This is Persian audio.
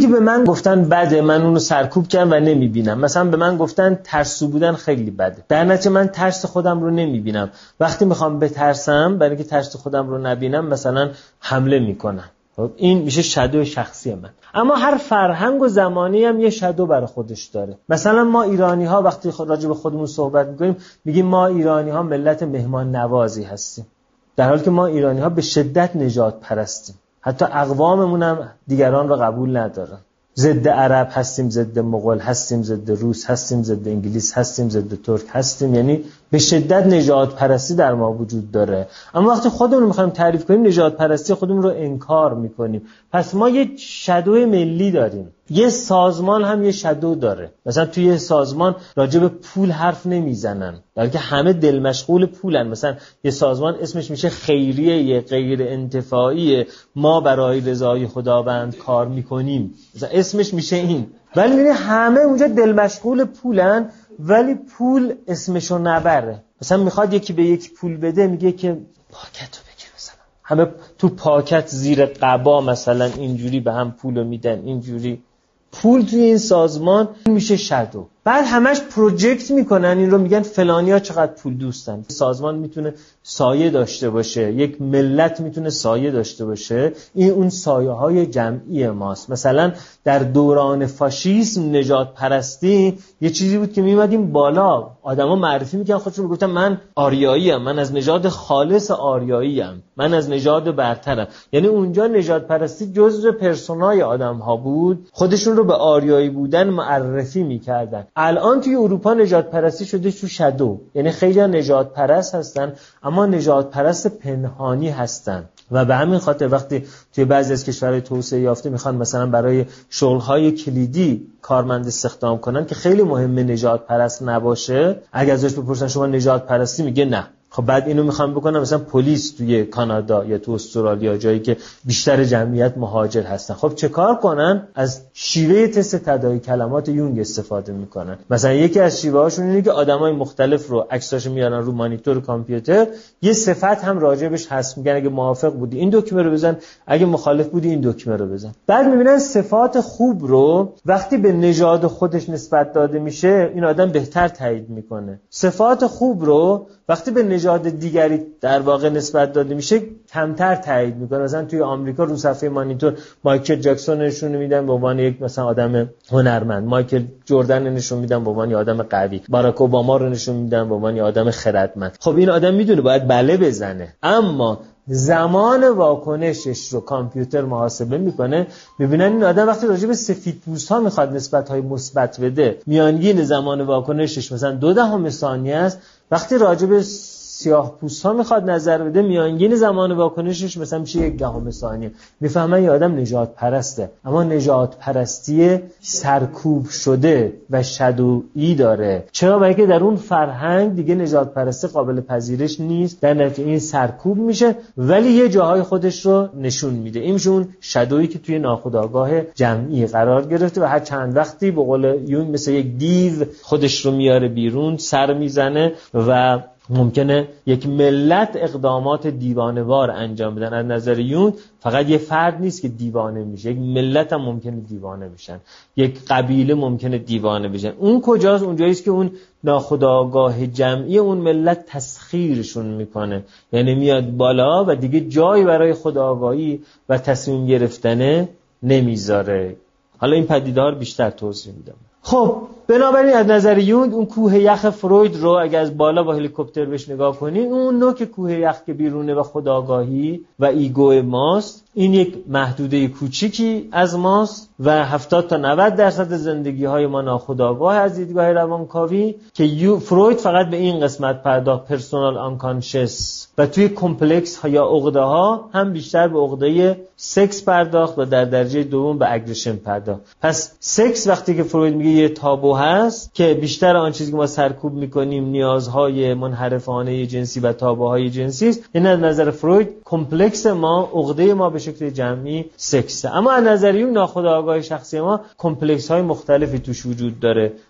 که به من گفتن بده من اونو سرکوب کردم و نمی‌بینم. مثلا به من گفتن ترسو بودن خیلی بده. در نتیجه من ترس خودم رو نمی‌بینم. وقتی می‌خوام بترسم برای اینکه ترس خودم رو نبینم مثلا حمله می‌کنم خب این میشه شدو شخصی من. اما هر فرهنگ و زمانی هم یه شدو برای خودش داره. مثلا ما ایرانی ها وقتی راجع به خودمون صحبت می‌کنیم میگیم ما ایرانی ها ملت مهمان نوازی هستیم. در حالی که ما ایرانی ها به شدت نجات پرستیم حتی اقواممون هم دیگران رو قبول ندارن. ضد عرب هستیم ضد مغول هستیم ضد روس هستیم ضد انگلیس هستیم ضد ترک هستیم. یعنی به شدت نجات پرستی در ما وجود داره. اما وقتی خودمون می‌خوایم تعریف کنیم نجات پرستی خودمون رو انکار می‌کنیم. پس ما یه شدو ملی داریم. یه سازمان هم یه شدو داره. مثلا توی یه سازمان راجع به پول حرف نمی‌زنن. بلکه همه دل مشغول پولن. مثلا یه سازمان اسمش میشه خیریه غیر انتفاعی ما برای رضای خداوند کار می‌کنیم. مثلا اسمش میشه این. ولی همه اونجا دل مشغول پولن. ولی پول اسمشو نبره. مثلا می‌خواد یکی به یک پول بده میگه که پاکتو بگیر مثلا. همه تو پاکت زیر قبا مثلا اینجوری به هم پولو میدن اینجوری. پول توی این سازمان میشه شدو بعد همش پروژکت می‌کنن این رو میگن فلانیا چقدر پول دوستن. سازمان می‌تونه سایه داشته باشه یک ملت می‌تونه سایه داشته باشه. این اون سایه های جمعی ماست. مثلا در دوران فاشیسم نجات پرستی یه چیزی بود که میمدیم بالا. آدما معرفی می‌کنن خودشون می‌گفتن من آریایی ام من از نژاد خالص آریایی ام من از نژاد برترم. یعنی اونجا نجات پرستی جزء پرسونای آدم ها بود. خودشون رو به آریایی بودن معرفی می‌کردن. الان توی اروپا نجات پرستی شده تو شدو. یعنی خیلی نجات پرست هستن اما نجات پرست پنهانی هستن. و به همین خاطر وقتی توی بعضی از کشورهای توسعه یافته می‌خوان مثلا برای شغلهای کلیدی کارمند استخدام کنن که خیلی مهمه نجات پرست نباشه اگر ازش بپرسن شما نجات پرستی میگه نه. خب بعد اینو می‌خوام بکنم مثلا پلیس توی کانادا یا تو استرالیا جایی که بیشتر جمعیت مهاجر هستن. خب چه کار کنن؟ از شیوه تست تداعی کلمات یونگ استفاده می‌کنن. مثلا یکی از شیوه هاشون اینه که آدمای مختلف رو عکساش میارن رو مانیتور کامپیوتر. یه صفت هم راجبش هست میگن اگه موافق بودی این دکمه رو بزن اگه مخالف بودی این دکمه رو بزن. بعد می‌بینن صفات خوب رو وقتی به نژاد خودش نسبت داده میشه این آدم بهتر تایید می‌کنه. صفات خوب رو وقتی به نژاد دیگری در واقع نسبت داده میشه کمتر تایید می‌کنه. مثلا توی آمریکا رو صفحه مانیتور مایکل جکسون نشون میدن به عنوان یک مثلا آدم هنرمند. مایکل جردن نشون میدن به عنوان آدم قوی. باراک اوباما رو نشون میدن به عنوان آدم خردمند. خب این آدم می‌دونه باید بله بزنه. اما زمان واکنشش رو کامپیوتر محاسبه می‌کنه می‌بینن این آدم وقتی راجع به سفید پوست ها می‌خواد نسبت های مثبت بده میانگین زمان واکنشش مثلا دو دهم ثانیه است. وقتی راجع به سیاه پوست ها می‌خواد نظر بده میانگین زمان واکنشش مثلا میشه یک دهم ثانیه. می‌فهمن یه آدم نجات پرسته اما نجات پرستی سرکوب شده و شدویی داره. چرا؟ برای که در اون فرهنگ دیگه نجات پرستی قابل پذیرش نیست در نتیجه این سرکوب میشه ولی یه جاهای خودش رو نشون میده. این اون شدویی که توی ناخودآگاه جمعی قرار گرفته و هر چند وقتی به قول یون مثل یک دیو خودش رو میاره بیرون سر می‌زنه و ممکنه یک ملت اقدامات دیوانوار انجام بدن. از نظر یون فقط یه فرد نیست که دیوانه میشه. یک ملت هم ممکنه دیوانه بشن. یک قبیله ممکنه دیوانه بشن. اون کجاست؟ اونجاییست که اون ناخداگاه جمعی اون ملت تسخیرشون می‌کنه. یعنی میاد بالا و دیگه جایی برای خداگاهی و تصمیم گرفتنه نمی‌ذاره. حالا این پدیدار بیشتر توضیح میدم. خب بنابراین از نظر یونگ اون کوه یخ فروید رو اگر از بالا با هلیکوپتر بهش نگاه کنین اون نوک کوه یخ که بیرونه و خودآگاهی و ego ی ماست. این یک محدوده کوچیکی از ماست و 70 تا 90 درصد زندگی های ما ناخودآگاه از دیدگاه روانکاوی که فروید فقط به این قسمت پرداخت personal unconscious. و توی complex ها یا عقده ها هم بیشتر به عقده سکس پرداخت و در درجه دوم به aggression پرداخت. پس سکس وقتی که فروید میگه یه تابو هست که بیشتر آن چیزی که ما سرکوب می‌کنیم نیازهای منحرفانه جنسی و تابوهای جنسی است این از نظر فروید complex ما عقده ما به شکل جمعی سکسه. اما از نظر اون ناخودآگاه شخصی ما کمپلکس های مختلفی توش وجود داره.